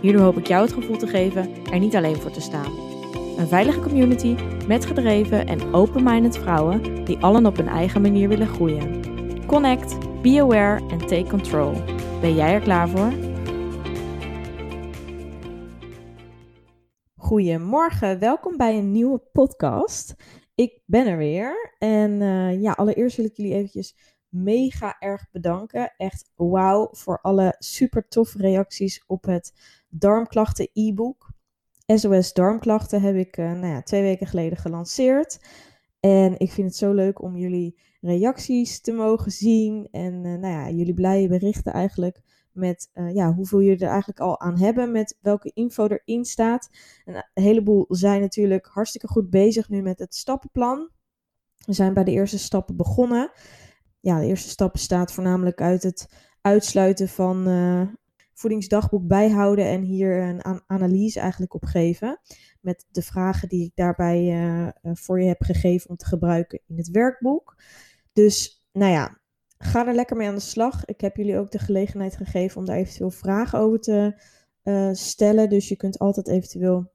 Hierdoor hoop ik jou het gevoel te geven er niet alleen voor te staan. Een veilige community met gedreven en open-minded vrouwen die allen op hun eigen manier willen groeien. Connect, be aware en take control. Ben jij er klaar voor? Goedemorgen, welkom bij een nieuwe podcast. Ik ben er weer en uh, ja, allereerst wil ik jullie eventjes mega erg bedanken. Echt wauw voor alle super toffe reacties op het darmklachten e-book. SOS darmklachten heb ik uh, nou ja, twee weken geleden gelanceerd. En ik vind het zo leuk om jullie reacties te mogen zien. En uh, nou ja, jullie blije berichten eigenlijk met uh, ja, hoeveel jullie er eigenlijk al aan hebben, met welke info erin staat. En een heleboel zijn natuurlijk hartstikke goed bezig nu met het stappenplan. We zijn bij de eerste stappen begonnen. Ja, de eerste stap bestaat voornamelijk uit het uitsluiten van uh, voedingsdagboek bijhouden en hier een analyse eigenlijk op geven. Met de vragen die ik daarbij uh, voor je heb gegeven om te gebruiken in het werkboek. Dus nou ja, ga er lekker mee aan de slag. Ik heb jullie ook de gelegenheid gegeven om daar eventueel vragen over te stellen. Dus je kunt altijd eventueel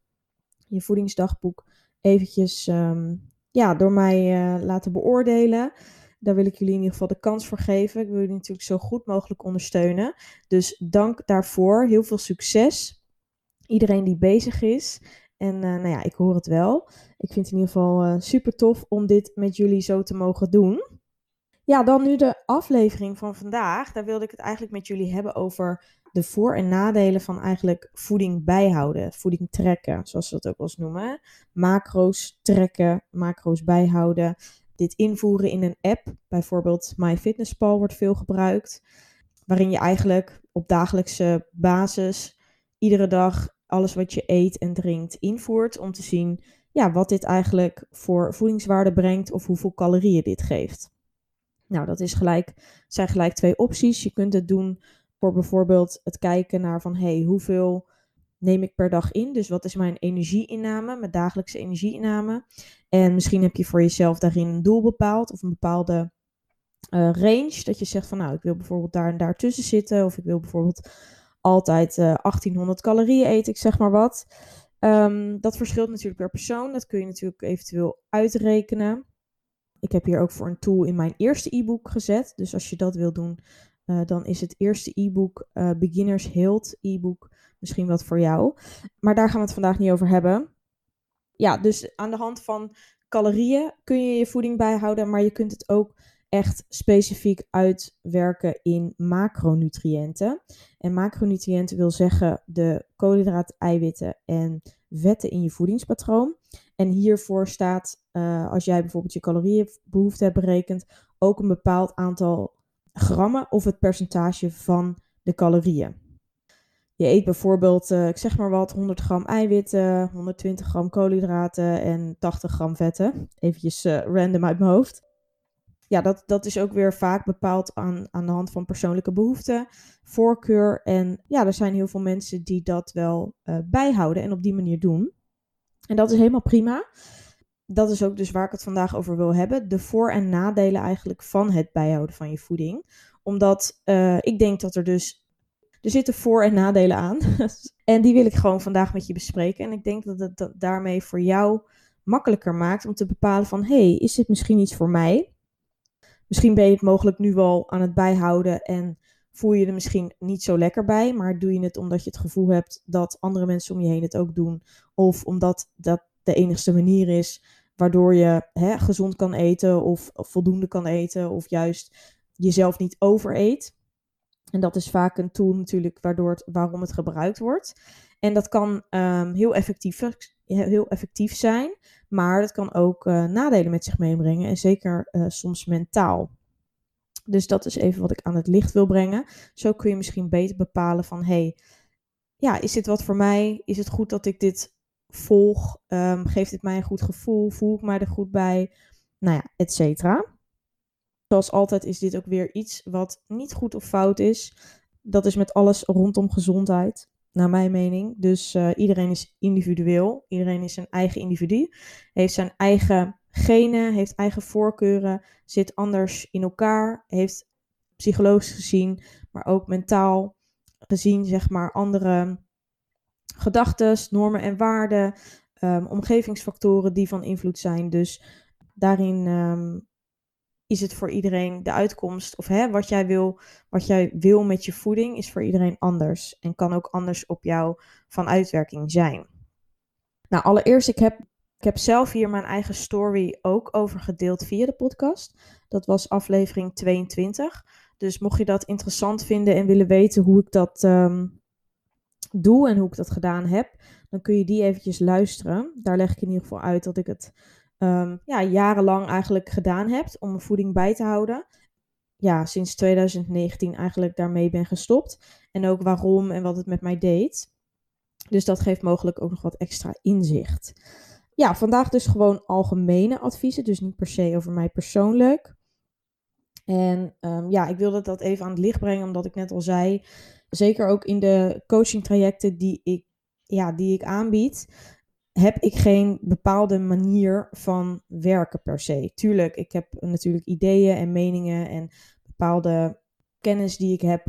je voedingsdagboek eventjes um, ja, door mij laten beoordelen. Daar wil ik jullie in ieder geval de kans voor geven. Ik wil jullie natuurlijk zo goed mogelijk ondersteunen. Dus dank daarvoor. Heel veel succes. Iedereen die bezig is. En uh, nou ja, ik hoor het wel. Ik vind het in ieder geval uh, super tof om dit met jullie zo te mogen doen. Ja, dan nu de aflevering van vandaag. Daar wilde ik het eigenlijk met jullie hebben over de voor- en nadelen van eigenlijk voeding bijhouden. Voeding trekken, zoals we dat ook wel eens noemen. Macro's trekken, macro's bijhouden dit invoeren in een app. Bijvoorbeeld MyFitnessPal wordt veel gebruikt. Waarin je eigenlijk op dagelijkse basis iedere dag alles wat je eet en drinkt invoert. Om te zien ja, wat dit eigenlijk voor voedingswaarde brengt of hoeveel calorieën dit geeft. Nou, dat is gelijk, zijn gelijk twee opties. Je kunt het doen voor bijvoorbeeld het kijken naar van hey, hoeveel neem ik per dag in? Dus wat is mijn energieinname, mijn dagelijkse energieinname? En misschien heb je voor jezelf daarin een doel bepaald of een bepaalde uh, range. Dat je zegt van nou, ik wil bijvoorbeeld daar en daar tussen zitten. Of ik wil bijvoorbeeld altijd uh, 1800 calorieën eten, ik zeg maar wat. Um, dat verschilt natuurlijk per persoon. Dat kun je natuurlijk eventueel uitrekenen. Ik heb hier ook voor een tool in mijn eerste e-book gezet. Dus als je dat wil doen, uh, dan is het eerste e-book Beginners Health e-book misschien wat voor jou. Maar daar gaan we het vandaag niet over hebben. Ja, dus aan de hand van calorieën kun je je voeding bijhouden, maar je kunt het ook echt specifiek uitwerken in macronutriënten. En macronutriënten wil zeggen de koolhydraten, eiwitten en vetten in je voedingspatroon. En hiervoor staat, uh, als jij bijvoorbeeld je calorieënbehoefte hebt berekend, ook een bepaald aantal grammen of het percentage van de calorieën. Je eet bijvoorbeeld, uh, ik zeg maar wat, 100 gram eiwitten, 120 gram koolhydraten en 80 gram vetten. Eventjes uh, random uit mijn hoofd. Ja, dat, dat is ook weer vaak bepaald aan, aan de hand van persoonlijke behoeften, voorkeur. En ja, er zijn heel veel mensen die dat wel uh, bijhouden en op die manier doen. En dat is helemaal prima. Dat is ook dus waar ik het vandaag over wil hebben. De voor- en nadelen eigenlijk van het bijhouden van je voeding. Omdat ik denk dat er dus er zitten voor- en nadelen aan. en die wil ik gewoon vandaag met je bespreken. En ik denk dat het dat daarmee voor jou makkelijker maakt om te bepalen van... hey, is dit misschien iets voor mij? Misschien ben je het mogelijk nu wel aan het bijhouden en voel je er misschien niet zo lekker bij. Maar doe je het omdat je het gevoel hebt dat andere mensen om je heen het ook doen. Of omdat dat de enigste manier is waardoor je hè, gezond kan eten of voldoende kan eten. Of juist jezelf niet overeet. En dat is vaak een tool natuurlijk waardoor het, waarom het gebruikt wordt. En dat kan um, heel, effectief, heel effectief zijn, maar dat kan ook uh, nadelen met zich meebrengen. En zeker uh, soms mentaal. Dus dat is even wat ik aan het licht wil brengen. Zo kun je misschien beter bepalen van hey, ja, is dit wat voor mij? Is het goed dat ik dit volg? Um, geeft dit mij een goed gevoel? Voel ik mij er goed bij? Nou ja, et cetera. Zoals altijd is dit ook weer iets wat niet goed of fout is. Dat is met alles rondom gezondheid, naar mijn mening. Dus uh, iedereen is individueel. Iedereen is een eigen individu. Heeft zijn eigen genen, heeft eigen voorkeuren, zit anders in elkaar, heeft psychologisch gezien, maar ook mentaal gezien, zeg maar, andere gedachten, normen en waarden, um, omgevingsfactoren die van invloed zijn. Dus daarin um, is het voor iedereen de uitkomst, of hè, wat, jij wil, wat jij wil met je voeding, is voor iedereen anders en kan ook anders op jou van uitwerking zijn. Nou, allereerst, ik heb, ik heb zelf hier mijn eigen story ook over gedeeld via de podcast. Dat was aflevering 22. Dus mocht je dat interessant vinden en willen weten hoe ik dat um, doe en hoe ik dat gedaan heb, dan kun je die eventjes luisteren. Daar leg ik in ieder geval uit dat ik het um, ja, jarenlang eigenlijk gedaan heb om mijn voeding bij te houden. Ja, sinds 2019 eigenlijk daarmee ben gestopt. En ook waarom en wat het met mij deed. Dus dat geeft mogelijk ook nog wat extra inzicht. Ja, vandaag dus gewoon algemene adviezen, dus niet per se over mij persoonlijk. En um, ja, ik wilde dat even aan het licht brengen, omdat ik net al zei, zeker ook in de coaching trajecten die ik, ja, die ik aanbied, heb ik geen bepaalde manier van werken per se. Tuurlijk, ik heb natuurlijk ideeën en meningen en bepaalde kennis die ik heb,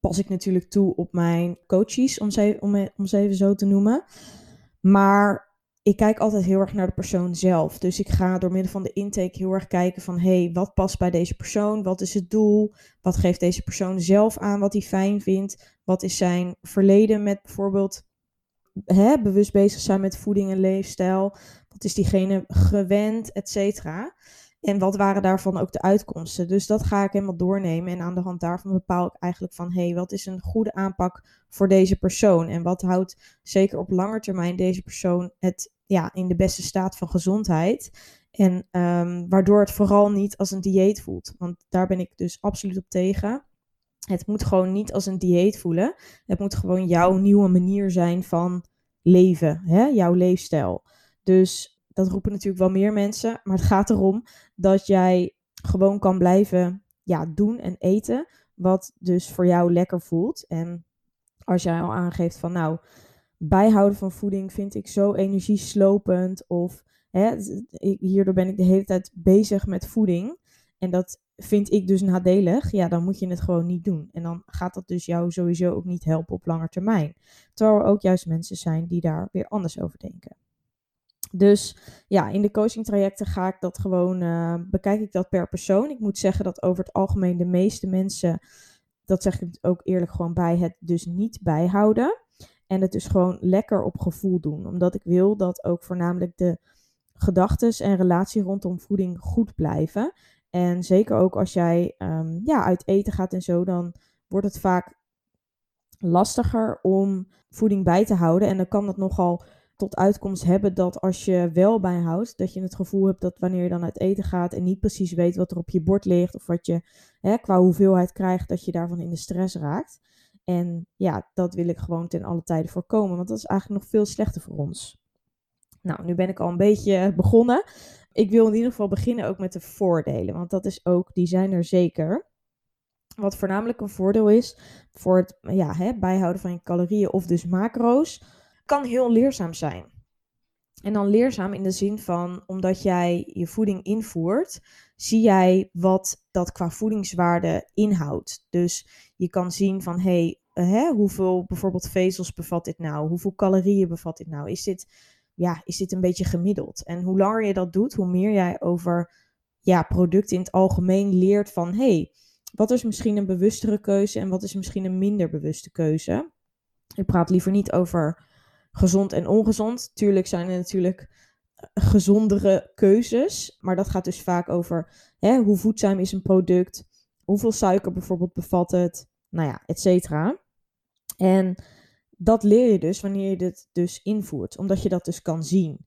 pas ik natuurlijk toe op mijn coaches, om ze, om, om ze even zo te noemen. Maar ik kijk altijd heel erg naar de persoon zelf. Dus ik ga door middel van de intake heel erg kijken van... hey, wat past bij deze persoon? Wat is het doel? Wat geeft deze persoon zelf aan wat hij fijn vindt? Wat is zijn verleden met bijvoorbeeld bewust bezig zijn met voeding en leefstijl? Wat is diegene gewend, et cetera? En wat waren daarvan ook de uitkomsten? Dus dat ga ik helemaal doornemen. En aan de hand daarvan bepaal ik eigenlijk van... hé, hey, wat is een goede aanpak voor deze persoon? En wat houdt zeker op lange termijn deze persoon het ja, in de beste staat van gezondheid? En um, waardoor het vooral niet als een dieet voelt. Want daar ben ik dus absoluut op tegen. Het moet gewoon niet als een dieet voelen. Het moet gewoon jouw nieuwe manier zijn van leven, hè? jouw leefstijl. Dus dat roepen natuurlijk wel meer mensen. Maar het gaat erom dat jij gewoon kan blijven ja, doen en eten. Wat dus voor jou lekker voelt. En als jij al aangeeft van nou, bijhouden van voeding vind ik zo energieslopend. Of hè, hierdoor ben ik de hele tijd bezig met voeding. En dat vind ik dus nadelig. Ja, dan moet je het gewoon niet doen. En dan gaat dat dus jou sowieso ook niet helpen op lange termijn. Terwijl er ook juist mensen zijn die daar weer anders over denken. Dus ja, in de coaching trajecten ga ik dat gewoon, uh, bekijk ik dat per persoon. Ik moet zeggen dat over het algemeen de meeste mensen, dat zeg ik ook eerlijk gewoon bij, het dus niet bijhouden. En het dus gewoon lekker op gevoel doen. Omdat ik wil dat ook voornamelijk de gedachten en relatie rondom voeding goed blijven. En zeker ook als jij um, ja, uit eten gaat en zo, dan wordt het vaak lastiger om voeding bij te houden. En dan kan dat nogal tot uitkomst hebben dat als je wel bijhoudt, dat je het gevoel hebt dat wanneer je dan uit eten gaat en niet precies weet wat er op je bord ligt of wat je hè, qua hoeveelheid krijgt, dat je daarvan in de stress raakt. En ja, dat wil ik gewoon ten alle tijde voorkomen, want dat is eigenlijk nog veel slechter voor ons. Nou, nu ben ik al een beetje begonnen. Ik wil in ieder geval beginnen ook met de voordelen, want dat is ook, die zijn er zeker. Wat voornamelijk een voordeel is voor het ja, hè, bijhouden van je calorieën of dus macro's kan heel leerzaam zijn. En dan leerzaam in de zin van, omdat jij je voeding invoert, zie jij wat dat qua voedingswaarde inhoudt. Dus je kan zien van, hey, hè, hoeveel bijvoorbeeld vezels bevat dit nou? Hoeveel calorieën bevat dit nou? Is dit, ja, is dit een beetje gemiddeld? En hoe langer je dat doet, hoe meer jij over ja, producten in het algemeen leert van, hey, wat is misschien een bewustere keuze en wat is misschien een minder bewuste keuze? Ik praat liever niet over gezond en ongezond. Tuurlijk zijn er natuurlijk eh, gezondere keuzes, maar dat gaat dus vaak over hè, hoe voedzaam is een product, hoeveel suiker bijvoorbeeld bevat het, nou ja, et cetera. En dat leer je dus wanneer je dit dus invoert, omdat je dat dus kan zien.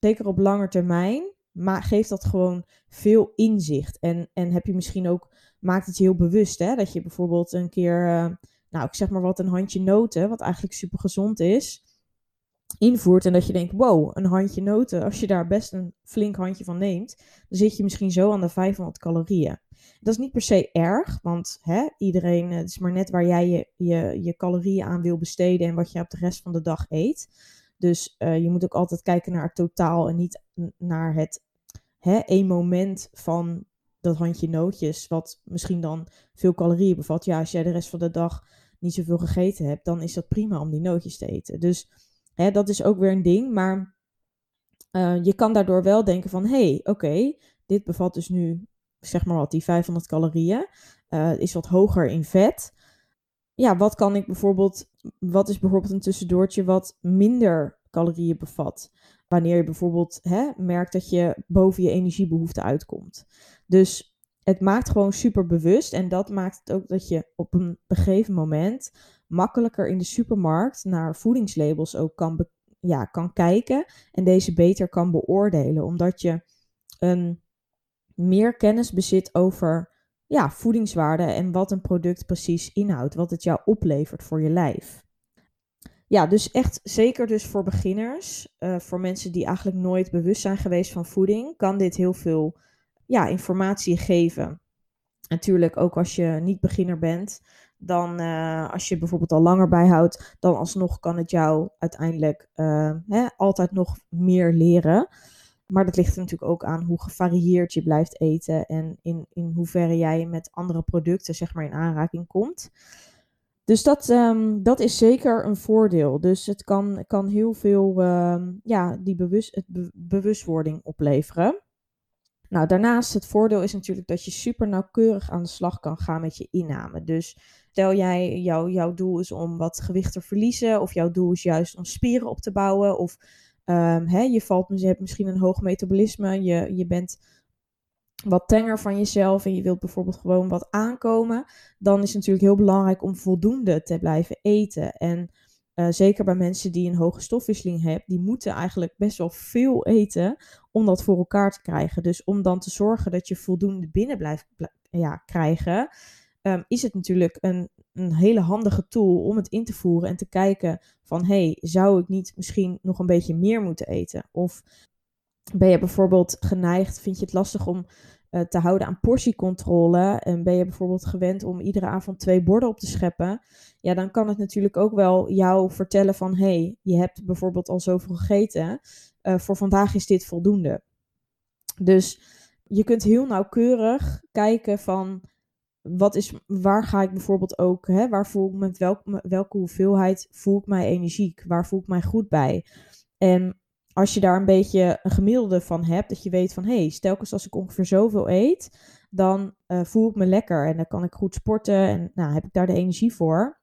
Zeker op lange termijn maar geeft dat gewoon veel inzicht. En, en heb je misschien ook, maakt het je heel bewust hè, dat je bijvoorbeeld een keer uh, nou, ik zeg maar wat, een handje noten, wat eigenlijk super gezond is, invoert en dat je denkt, wow, een handje noten, als je daar best een flink handje van neemt, dan zit je misschien zo aan de 500 calorieën. Dat is niet per se erg, want hè, iedereen, het is maar net waar jij je, je, je calorieën aan wil besteden en wat je op de rest van de dag eet. Dus uh, je moet ook altijd kijken naar het totaal en niet naar het hè, één moment van dat handje nootjes, wat misschien dan veel calorieën bevat. Ja, als jij de rest van de dag niet zoveel gegeten hebt, dan is dat prima om die nootjes te eten. Dus hè, dat is ook weer een ding. Maar uh, je kan daardoor wel denken van, hé, hey, oké, dit bevat dus nu, zeg maar wat, die 500 calorieën. Uh, is wat hoger in vet. Ja, wat kan ik bijvoorbeeld, wat is bijvoorbeeld een tussendoortje wat minder calorieën bevat? Wanneer je bijvoorbeeld hè, merkt dat je boven je energiebehoefte uitkomt. Dus het maakt gewoon super bewust. En dat maakt het ook dat je op een gegeven moment makkelijker in de supermarkt naar voedingslabels ook kan, ja, kan kijken. En deze beter kan beoordelen. Omdat je een meer kennis bezit over ja, voedingswaarde en wat een product precies inhoudt. Wat het jou oplevert voor je lijf ja, dus echt zeker dus voor beginners, uh, voor mensen die eigenlijk nooit bewust zijn geweest van voeding, kan dit heel veel ja, informatie geven. Natuurlijk ook als je niet beginner bent, dan uh, als je bijvoorbeeld al langer bijhoudt, dan alsnog kan het jou uiteindelijk uh, hè, altijd nog meer leren. Maar dat ligt er natuurlijk ook aan hoe gevarieerd je blijft eten en in, in hoeverre jij met andere producten zeg maar in aanraking komt. Dus dat, um, dat is zeker een voordeel. Dus het kan, kan heel veel um, ja, die bewust, het be bewustwording opleveren. Nou, daarnaast het voordeel is natuurlijk dat je super nauwkeurig aan de slag kan gaan met je inname. Dus stel jij, jou, jouw doel is om wat gewicht te verliezen, of jouw doel is juist om spieren op te bouwen, of um, hè, je, valt, je hebt misschien een hoog metabolisme, je, je bent wat tenger van jezelf en je wilt bijvoorbeeld gewoon wat aankomen, dan is het natuurlijk heel belangrijk om voldoende te blijven eten. En uh, zeker bij mensen die een hoge stofwisseling hebben, die moeten eigenlijk best wel veel eten om dat voor elkaar te krijgen. Dus om dan te zorgen dat je voldoende binnen blijft ja, krijgen, um, is het natuurlijk een, een hele handige tool om het in te voeren en te kijken van, hey, zou ik niet misschien nog een beetje meer moeten eten? Of ben je bijvoorbeeld geneigd, vind je het lastig om uh, te houden aan portiecontrole en ben je bijvoorbeeld gewend om iedere avond twee borden op te scheppen, ja, dan kan het natuurlijk ook wel jou vertellen van hey, je hebt bijvoorbeeld al zoveel gegeten, uh, voor vandaag is dit voldoende. Dus je kunt heel nauwkeurig kijken van wat is, waar ga ik bijvoorbeeld ook, hè, waar voel ik met welk, welke hoeveelheid voel ik mij energiek, waar voel ik mij goed bij. En als je daar een beetje een gemiddelde van hebt, dat je weet van hé, hey, stelkens als ik ongeveer zoveel eet, dan uh, voel ik me lekker en dan kan ik goed sporten en nou, heb ik daar de energie voor.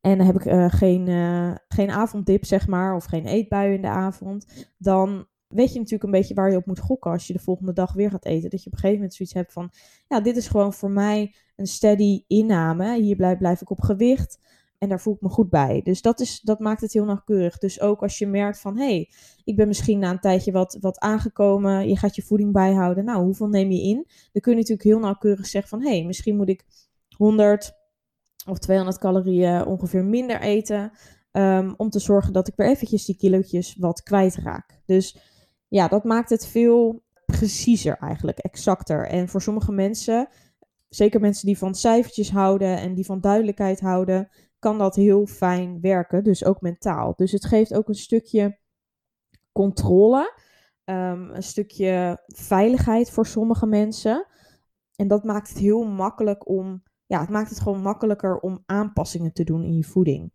En dan heb ik uh, geen, uh, geen avonddip, zeg maar, of geen eetbui in de avond. Dan weet je natuurlijk een beetje waar je op moet gokken als je de volgende dag weer gaat eten. Dat je op een gegeven moment zoiets hebt van, ja, dit is gewoon voor mij een steady inname. Hier blijf, blijf ik op gewicht. En daar voel ik me goed bij. Dus dat, is, dat maakt het heel nauwkeurig. Dus ook als je merkt van, hé, hey, ik ben misschien na een tijdje wat, wat aangekomen. Je gaat je voeding bijhouden. Nou, hoeveel neem je in? Dan kun je natuurlijk heel nauwkeurig zeggen van, hé, hey, misschien moet ik 100 of 200 calorieën ongeveer minder eten. Um, om te zorgen dat ik weer eventjes die kilootjes wat kwijtraak. Dus ja, dat maakt het veel preciezer eigenlijk, exacter. En voor sommige mensen, zeker mensen die van cijfertjes houden en die van duidelijkheid houden, kan dat heel fijn werken, dus ook mentaal. Dus het geeft ook een stukje controle, um, een stukje veiligheid voor sommige mensen. En dat maakt het heel makkelijk om, ja, het maakt het gewoon makkelijker om aanpassingen te doen in je voeding.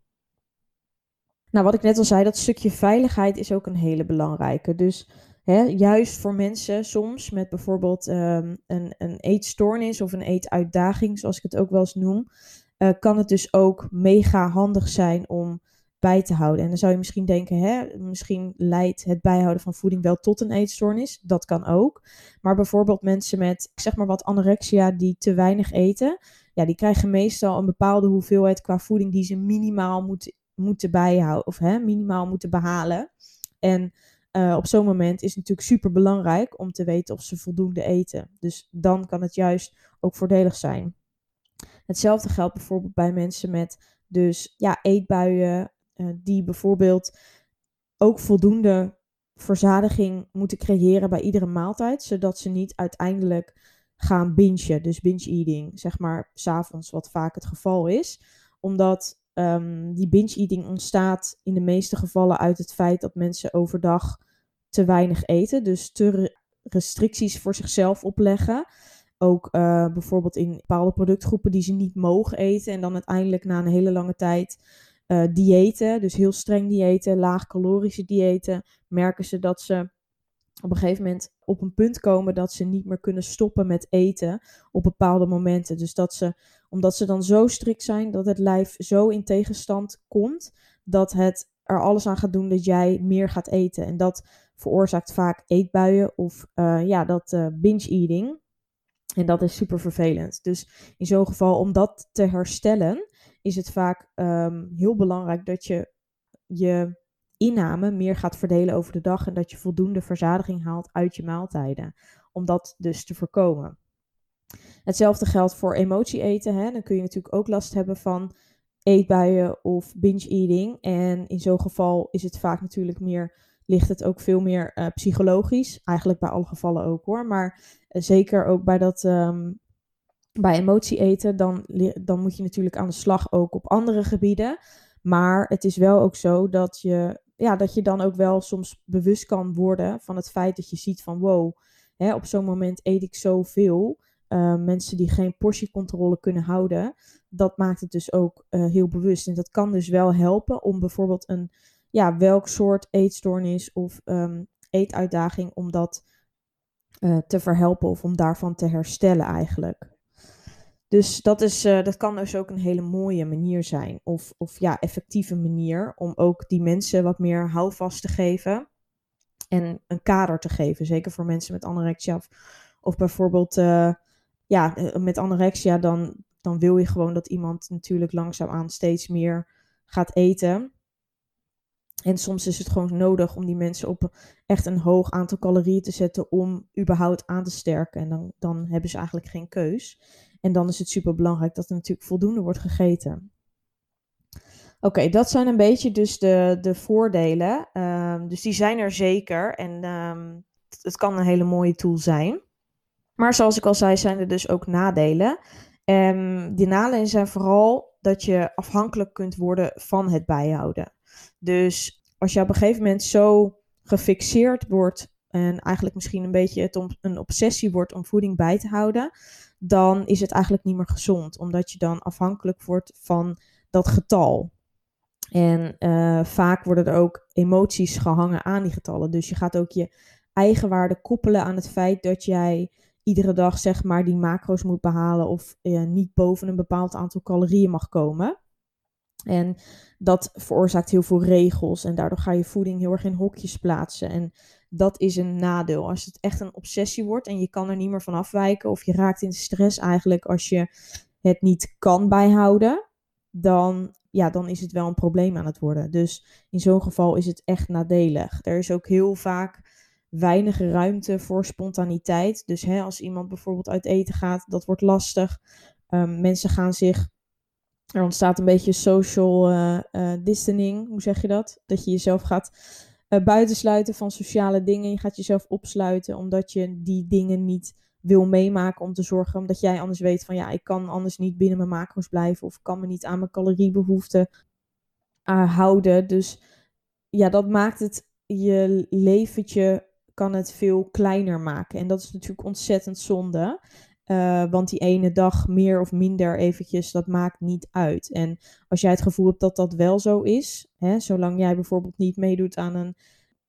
Nou, wat ik net al zei, dat stukje veiligheid is ook een hele belangrijke. Dus hè, juist voor mensen soms met bijvoorbeeld um, een, een eetstoornis of een eetuitdaging, zoals ik het ook wel eens noem, uh, kan het dus ook mega handig zijn om bij te houden. En dan zou je misschien denken, hè, misschien leidt het bijhouden van voeding wel tot een eetstoornis. Dat kan ook. Maar bijvoorbeeld mensen met, zeg maar wat anorexia, die te weinig eten, ja, die krijgen meestal een bepaalde hoeveelheid qua voeding die ze minimaal moet, moeten bijhouden, of hè, minimaal moeten behalen. En uh, op zo'n moment is het natuurlijk super belangrijk om te weten of ze voldoende eten. Dus dan kan het juist ook voordelig zijn. Hetzelfde geldt bijvoorbeeld bij mensen met dus ja, eetbuien, uh, die bijvoorbeeld ook voldoende verzadiging moeten creëren bij iedere maaltijd, zodat ze niet uiteindelijk gaan bingen, dus binge eating, zeg maar s'avonds, wat vaak het geval is. Omdat um, die binge eating ontstaat in de meeste gevallen uit het feit dat mensen overdag te weinig eten, dus te restricties voor zichzelf opleggen. Ook uh, bijvoorbeeld in bepaalde productgroepen die ze niet mogen eten en dan uiteindelijk na een hele lange tijd uh, diëten, dus heel streng diëten, laagcalorische diëten, merken ze dat ze op een gegeven moment op een punt komen dat ze niet meer kunnen stoppen met eten op bepaalde momenten. Dus dat ze, omdat ze dan zo strikt zijn dat het lijf zo in tegenstand komt, dat het er alles aan gaat doen dat jij meer gaat eten. En dat veroorzaakt vaak eetbuien of uh, ja, dat uh, binge eating. En dat is super vervelend. Dus in zo'n geval, om dat te herstellen, is het vaak um, heel belangrijk dat je je inname meer gaat verdelen over de dag en dat je voldoende verzadiging haalt uit je maaltijden. Om dat dus te voorkomen. Hetzelfde geldt voor emotie eten. Hè. Dan kun je natuurlijk ook last hebben van eetbuien of binge eating. En in zo'n geval is het vaak natuurlijk meer, ligt het ook veel meer uh, psychologisch. Eigenlijk bij alle gevallen ook hoor. Maar uh, zeker ook bij dat um, bij emotie eten, dan, dan moet je natuurlijk aan de slag ook op andere gebieden. Maar het is wel ook zo dat je, ja, dat je dan ook wel soms bewust kan worden van het feit dat je ziet van wow, hè, op zo'n moment eet ik zoveel. Uh, mensen die geen portiecontrole kunnen houden, dat maakt het dus ook uh, heel bewust. En dat kan dus wel helpen om bijvoorbeeld een, ja, welk soort eetstoornis of um, eetuitdaging, om dat uh, te verhelpen of om daarvan te herstellen eigenlijk. Dus dat, is, uh, dat kan dus ook een hele mooie manier zijn. Of, of ja, effectieve manier om ook die mensen wat meer houvast te geven. En een kader te geven. Zeker voor mensen met anorexia. Of, bijvoorbeeld uh, ja, eh, met anorexia, dan, dan wil je gewoon dat iemand natuurlijk langzaamaan steeds meer gaat eten. En soms is het gewoon nodig om die mensen op echt een hoog aantal calorieën te zetten om überhaupt aan te sterken. En dan, dan hebben ze eigenlijk geen keus. En dan is het super belangrijk dat er natuurlijk voldoende wordt gegeten. Oké, dat zijn een beetje dus de, de voordelen. Um, dus die zijn er zeker. En um, het kan een hele mooie tool zijn. Maar zoals ik al zei, zijn er dus ook nadelen. En die nadelen zijn vooral dat je afhankelijk kunt worden van het bijhouden. Dus als je op een gegeven moment zo gefixeerd wordt en eigenlijk misschien een beetje het om, een obsessie wordt om voeding bij te houden, dan is het eigenlijk niet meer gezond, omdat je dan afhankelijk wordt van dat getal. En uh, vaak worden er ook emoties gehangen aan die getallen. Dus je gaat ook je eigenwaarde koppelen aan het feit dat jij iedere dag zeg maar die macro's moet behalen of uh, niet boven een bepaald aantal calorieën mag komen. En dat veroorzaakt heel veel regels en daardoor ga je voeding heel erg in hokjes plaatsen. En dat is een nadeel. Als het echt een obsessie wordt en je kan er niet meer van afwijken of je raakt in stress eigenlijk als je het niet kan bijhouden, dan, ja, dan is het wel een probleem aan het worden. Dus in zo'n geval is het echt nadelig. Er is ook heel vaak weinig ruimte voor spontaniteit. Dus hè, als iemand bijvoorbeeld uit eten gaat, dat wordt lastig. Um, mensen gaan zich. Er ontstaat een beetje social uh, uh, distancing. Hoe zeg je dat? Dat je jezelf gaat uh, buitensluiten van sociale dingen. Je gaat jezelf opsluiten omdat je die dingen niet wil meemaken om te zorgen. Omdat jij anders weet van ja, ik kan anders niet binnen mijn macro's blijven. Of kan me niet aan mijn caloriebehoeften uh, houden. Dus ja, dat maakt het je leventje kan het veel kleiner maken. En dat is natuurlijk ontzettend zonde. Uh, want die ene dag meer of minder eventjes, dat maakt niet uit. En als jij het gevoel hebt dat dat wel zo is, hè, zolang jij bijvoorbeeld niet meedoet aan een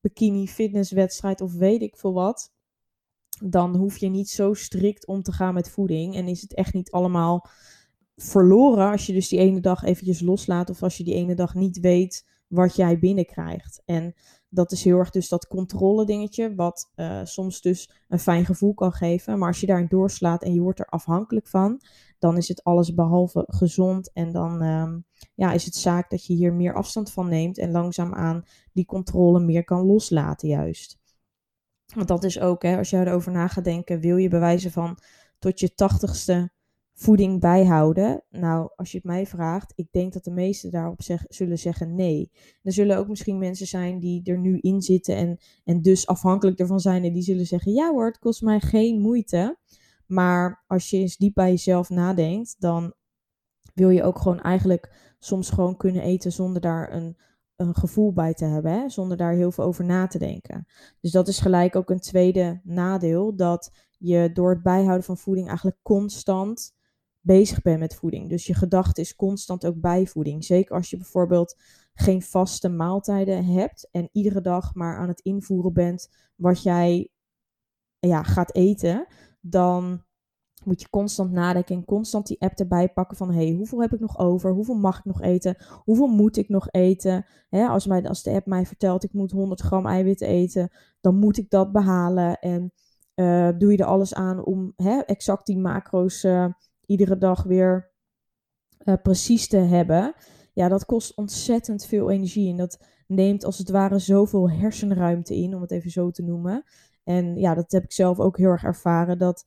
bikini fitnesswedstrijd of weet ik veel wat, dan hoef je niet zo strikt om te gaan met voeding. En is het echt niet allemaal verloren als je dus die ene dag eventjes loslaat of als je die ene dag niet weet wat jij binnenkrijgt. En dat is heel erg dus dat controle dingetje, wat uh, soms dus een fijn gevoel kan geven. Maar als je daarin doorslaat en je wordt er afhankelijk van, dan is het alles behalve gezond. En dan um, ja, is het zaak dat je hier meer afstand van neemt en langzaamaan die controle meer kan loslaten juist. Want dat is ook, hè, als je erover na gaat denken, wil je bewijzen van tot je tachtigste voeding bijhouden? Nou, als je het mij vraagt, ik denk dat de meesten daarop zullen zeggen nee. Er zullen ook misschien mensen zijn die er nu in zitten en, en dus afhankelijk ervan zijn en die zullen zeggen, ja hoor, het kost mij geen moeite. Maar als je eens diep bij jezelf nadenkt, dan wil je ook gewoon eigenlijk soms gewoon kunnen eten zonder daar een, een gevoel bij te hebben, hè? zonder daar heel veel over na te denken. Dus dat is gelijk ook een tweede nadeel, dat je door het bijhouden van voeding eigenlijk constant bezig bent met voeding. Dus je gedachte is constant ook bij voeding. Zeker als je bijvoorbeeld geen vaste maaltijden hebt en iedere dag maar aan het invoeren bent wat jij ja, gaat eten, dan moet je constant nadenken en constant die app erbij pakken van hey, hoeveel heb ik nog over? Hoeveel mag ik nog eten? Hoeveel moet ik nog eten? als, mij, als de app mij vertelt ik moet 100 gram eiwit eten, dan moet ik dat behalen. En uh, doe je er alles aan om exact die macro's uh, iedere dag weer uh, precies te hebben. Ja, dat kost ontzettend veel energie en dat neemt als het ware zoveel hersenruimte in, om het even zo te noemen. En ja, dat heb ik zelf ook heel erg ervaren. Dat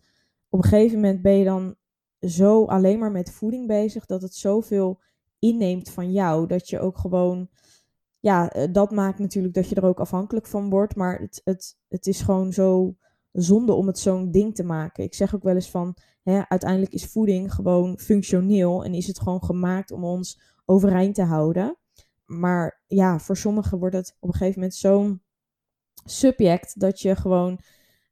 op een gegeven moment ben je dan zo alleen maar met voeding bezig dat het zoveel inneemt van jou. Dat je ook gewoon. Ja, eh, dat maakt natuurlijk dat je er ook afhankelijk van wordt. Maar het, het, het is gewoon zo zonde om het zo'n ding te maken. Ik zeg ook wel eens van. Hè, uiteindelijk is voeding gewoon functioneel. En is het gewoon gemaakt om ons overeind te houden. Maar ja, voor sommigen wordt het op een gegeven moment zo'n subject dat je gewoon,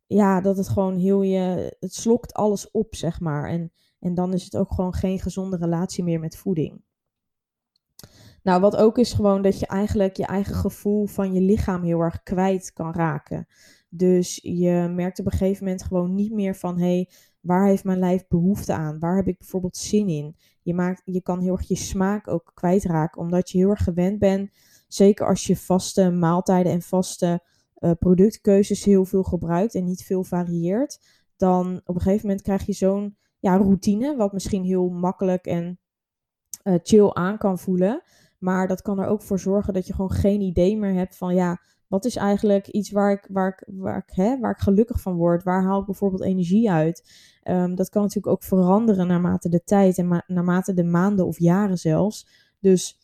ja, dat het gewoon heel je, het slokt alles op, zeg maar. En, en dan is het ook gewoon geen gezonde relatie meer met voeding. Nou, wat ook is gewoon dat je eigenlijk je eigen gevoel van je lichaam heel erg kwijt kan raken. Dus je merkt op een gegeven moment gewoon niet meer van hé, hey, waar heeft mijn lijf behoefte aan? Waar heb ik bijvoorbeeld zin in? Je, maakt, je kan heel erg je smaak ook kwijtraken, omdat je heel erg gewend bent, zeker als je vaste maaltijden en vaste uh, productkeuzes heel veel gebruikt en niet veel varieert, dan op een gegeven moment krijg je zo'n ja, routine, wat misschien heel makkelijk en uh, chill aan kan voelen. Maar dat kan er ook voor zorgen dat je gewoon geen idee meer hebt van ja, wat is eigenlijk iets waar ik, waar ik, waar ik, hè, waar ik gelukkig van word? Waar haal ik bijvoorbeeld energie uit? Um, dat kan natuurlijk ook veranderen naarmate de tijd en ma naarmate de maanden of jaren zelfs. Dus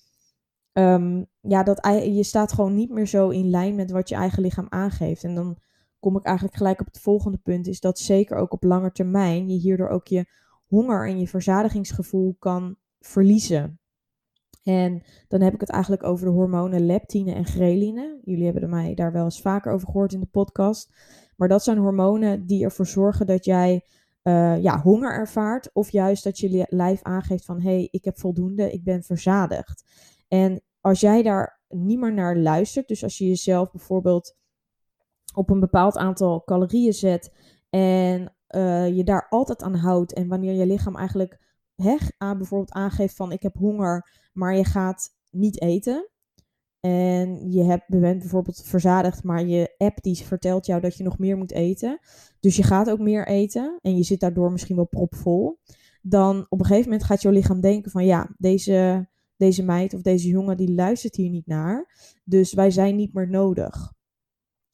um, ja, dat, je staat gewoon niet meer zo in lijn met wat je eigen lichaam aangeeft. En dan kom ik eigenlijk gelijk op het volgende punt, is dat zeker ook op lange termijn je hierdoor ook je honger en je verzadigingsgevoel kan verliezen. En dan heb ik het eigenlijk over de hormonen leptine en ghreline. Jullie hebben mij daar wel eens vaker over gehoord in de podcast. Maar dat zijn hormonen die ervoor zorgen dat jij uh, ja, honger ervaart. Of juist dat je lijf aangeeft van hé, hey, ik heb voldoende, ik ben verzadigd. En als jij daar niet meer naar luistert, dus als je jezelf bijvoorbeeld op een bepaald aantal calorieën zet en uh, je daar altijd aan houdt en wanneer je lichaam eigenlijk hè, aan, bijvoorbeeld aangeeft van ik heb honger, maar je gaat niet eten. En je, hebt, je bent bijvoorbeeld verzadigd, maar je app die vertelt jou dat je nog meer moet eten. Dus je gaat ook meer eten en je zit daardoor misschien wel propvol. Dan op een gegeven moment gaat jouw lichaam denken van ja, deze, deze meid of deze jongen die luistert hier niet naar. Dus wij zijn niet meer nodig.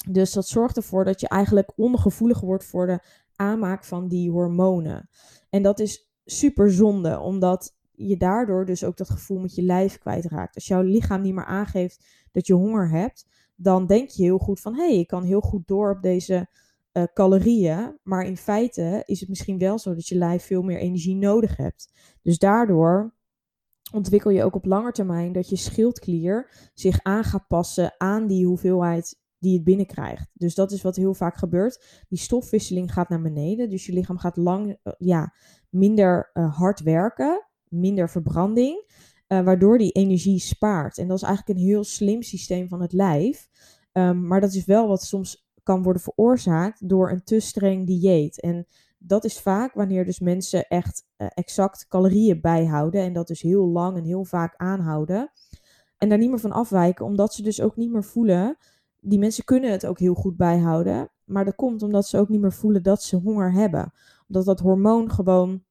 Dus dat zorgt ervoor dat je eigenlijk ongevoelig wordt voor de aanmaak van die hormonen. En dat is super zonde, omdat je daardoor dus ook dat gevoel met je lijf kwijtraakt. Als jouw lichaam niet meer aangeeft dat je honger hebt, dan denk je heel goed van hé, hey, ik kan heel goed door op deze uh, calorieën. Maar in feite is het misschien wel zo dat je lijf veel meer energie nodig hebt. Dus daardoor ontwikkel je ook op lange termijn dat je schildklier zich aan gaat passen aan die hoeveelheid die het binnenkrijgt. Dus dat is wat heel vaak gebeurt. Die stofwisseling gaat naar beneden. Dus je lichaam gaat lang, uh, ja, minder uh, hard werken, minder verbranding, uh, waardoor die energie spaart. En dat is eigenlijk een heel slim systeem van het lijf. Um, maar dat is wel wat soms kan worden veroorzaakt door een te streng dieet. En dat is vaak wanneer dus mensen echt uh, exact calorieën bijhouden en dat dus heel lang en heel vaak aanhouden. En daar niet meer van afwijken, omdat ze dus ook niet meer voelen. Die mensen kunnen het ook heel goed bijhouden, maar dat komt omdat ze ook niet meer voelen dat ze honger hebben. Omdat dat hormoon gewoon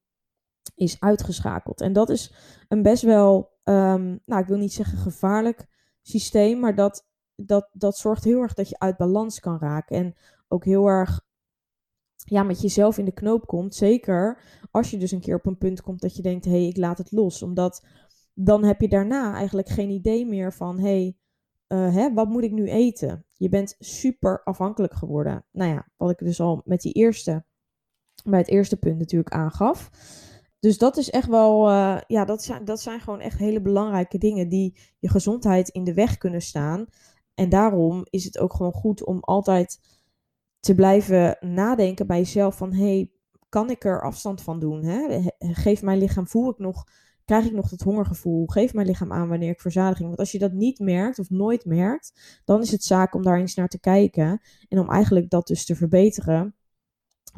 is uitgeschakeld. En dat is een best wel, um, nou ik wil niet zeggen gevaarlijk systeem, maar dat, dat, dat zorgt heel erg dat je uit balans kan raken. En ook heel erg ja, met jezelf in de knoop komt. Zeker als je dus een keer op een punt komt dat je denkt, hé, hey, ik laat het los. Omdat dan heb je daarna eigenlijk geen idee meer van, hé, hey, uh, wat moet ik nu eten? Je bent super afhankelijk geworden. Nou ja, wat ik dus al met die eerste, bij het eerste punt natuurlijk aangaf. Dus dat is echt wel, uh, ja, dat zijn, dat zijn gewoon echt hele belangrijke dingen die je gezondheid in de weg kunnen staan. En daarom is het ook gewoon goed om altijd te blijven nadenken bij jezelf van, hey, kan ik er afstand van doen? Hè? Geef mijn lichaam, voel ik nog, krijg ik nog dat hongergevoel? Geef mijn lichaam aan wanneer ik verzadiging. Want als je dat niet merkt of nooit merkt, dan is het zaak om daar eens naar te kijken en om eigenlijk dat dus te verbeteren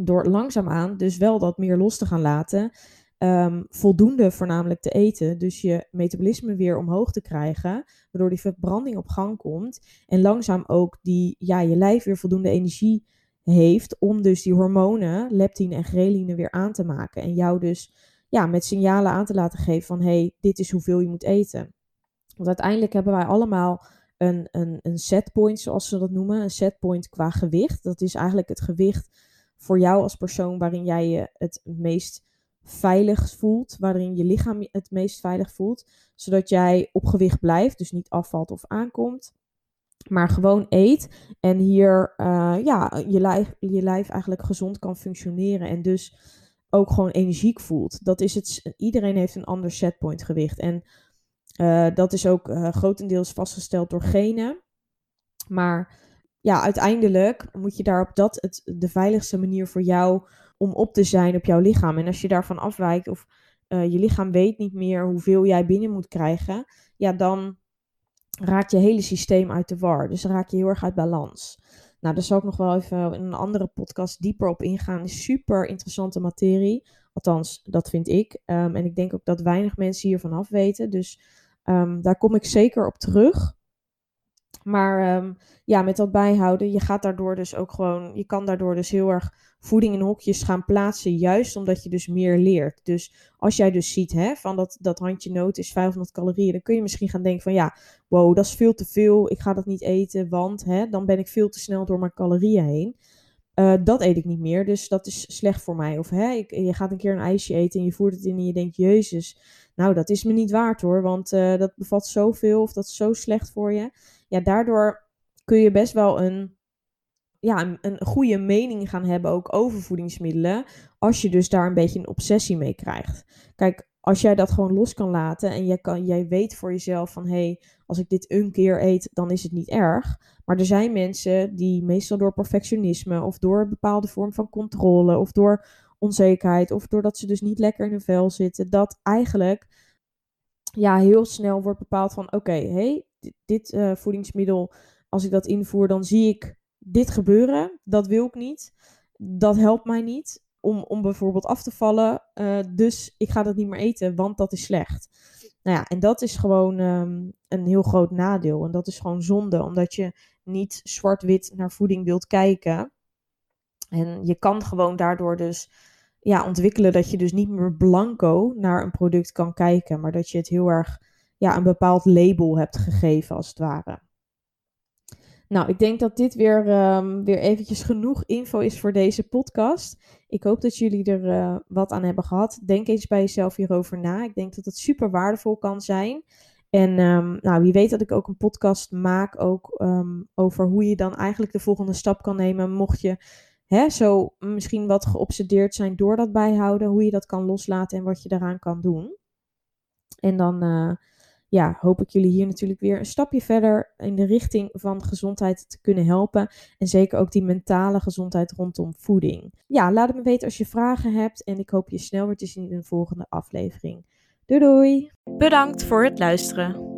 door langzaamaan dus wel dat meer los te gaan laten. Um, voldoende voornamelijk te eten. Dus je metabolisme weer omhoog te krijgen. Waardoor die verbranding op gang komt. En langzaam ook die, ja, je lijf weer voldoende energie heeft. Om dus die hormonen, leptine en ghreline weer aan te maken. En jou dus ja, met signalen aan te laten geven van hey, dit is hoeveel je moet eten. Want uiteindelijk hebben wij allemaal een, een, een setpoint, zoals ze dat noemen. Een setpoint qua gewicht. Dat is eigenlijk het gewicht voor jou als persoon waarin jij je het meest veilig voelt, waarin je lichaam het meest veilig voelt, zodat jij op gewicht blijft, dus niet afvalt of aankomt, maar gewoon eet en hier uh, ja, je, lijf, je lijf eigenlijk gezond kan functioneren en dus ook gewoon energiek voelt. Dat is het, iedereen heeft een ander setpoint gewicht en uh, dat is ook uh, grotendeels vastgesteld door genen, maar ja, uiteindelijk moet je daar op dat het, de veiligste manier voor jou om op te zijn op jouw lichaam. En als je daarvan afwijkt of uh, je lichaam weet niet meer hoeveel jij binnen moet krijgen, ja, dan raakt je hele systeem uit de war. Dus dan raak je heel erg uit balans. Nou, daar zal ik nog wel even in een andere podcast dieper op ingaan. Super interessante materie. Althans, dat vind ik. Um, en ik denk ook dat weinig mensen hiervan af weten. Dus um, daar kom ik zeker op terug. Maar um, ja, met dat bijhouden, je gaat daardoor dus ook gewoon, je kan daardoor dus heel erg voeding in hokjes gaan plaatsen, juist omdat je dus meer leert. Dus als jij dus ziet hè, van dat, dat handje noot is 500 calorieën, dan kun je misschien gaan denken van ja, wow, dat is veel te veel, ik ga dat niet eten, want hè, dan ben ik veel te snel door mijn calorieën heen. Uh, dat eet ik niet meer, dus dat is slecht voor mij. Of hè, ik, je gaat een keer een ijsje eten en je voert het in en je denkt, jezus, nou dat is me niet waard hoor, want uh, dat bevat zoveel of dat is zo slecht voor je. Ja, daardoor kun je best wel een ja, een, een, goede mening gaan hebben ook over voedingsmiddelen. Als je dus daar een beetje een obsessie mee krijgt. Kijk, als jij dat gewoon los kan laten en jij, kan, jij weet voor jezelf van hé, hey, als ik dit een keer eet, dan is het niet erg. Maar er zijn mensen die meestal door perfectionisme of door een bepaalde vorm van controle of door onzekerheid of doordat ze dus niet lekker in hun vel zitten, dat eigenlijk ja, heel snel wordt bepaald van oké, hey, dit, uh, voedingsmiddel, als ik dat invoer, dan zie ik dit gebeuren, dat wil ik niet. Dat helpt mij niet om, om bijvoorbeeld af te vallen. Uh, dus ik ga dat niet meer eten, want dat is slecht. Nou ja, en dat is gewoon um, een heel groot nadeel. En dat is gewoon zonde, omdat je niet zwart-wit naar voeding wilt kijken. En je kan gewoon daardoor dus ja, ontwikkelen dat je dus niet meer blanco naar een product kan kijken, maar dat je het heel erg ja, een bepaald label hebt gegeven, als het ware. Nou, ik denk dat dit weer, um, weer eventjes genoeg info is voor deze podcast. Ik hoop dat jullie er uh, wat aan hebben gehad. Denk eens bij jezelf hierover na. Ik denk dat het super waardevol kan zijn. En um, nou, wie weet dat ik ook een podcast maak ook, um, over hoe je dan eigenlijk de volgende stap kan nemen. Mocht je hè, zo misschien wat geobsedeerd zijn door dat bijhouden. Hoe je dat kan loslaten en wat je daaraan kan doen. En dan... Uh, ja, hoop ik jullie hier natuurlijk weer een stapje verder in de richting van gezondheid te kunnen helpen. En zeker ook die mentale gezondheid rondom voeding. Ja, laat het me weten als je vragen hebt. En ik hoop je snel weer te zien in een volgende aflevering. Doei doei! Bedankt voor het luisteren.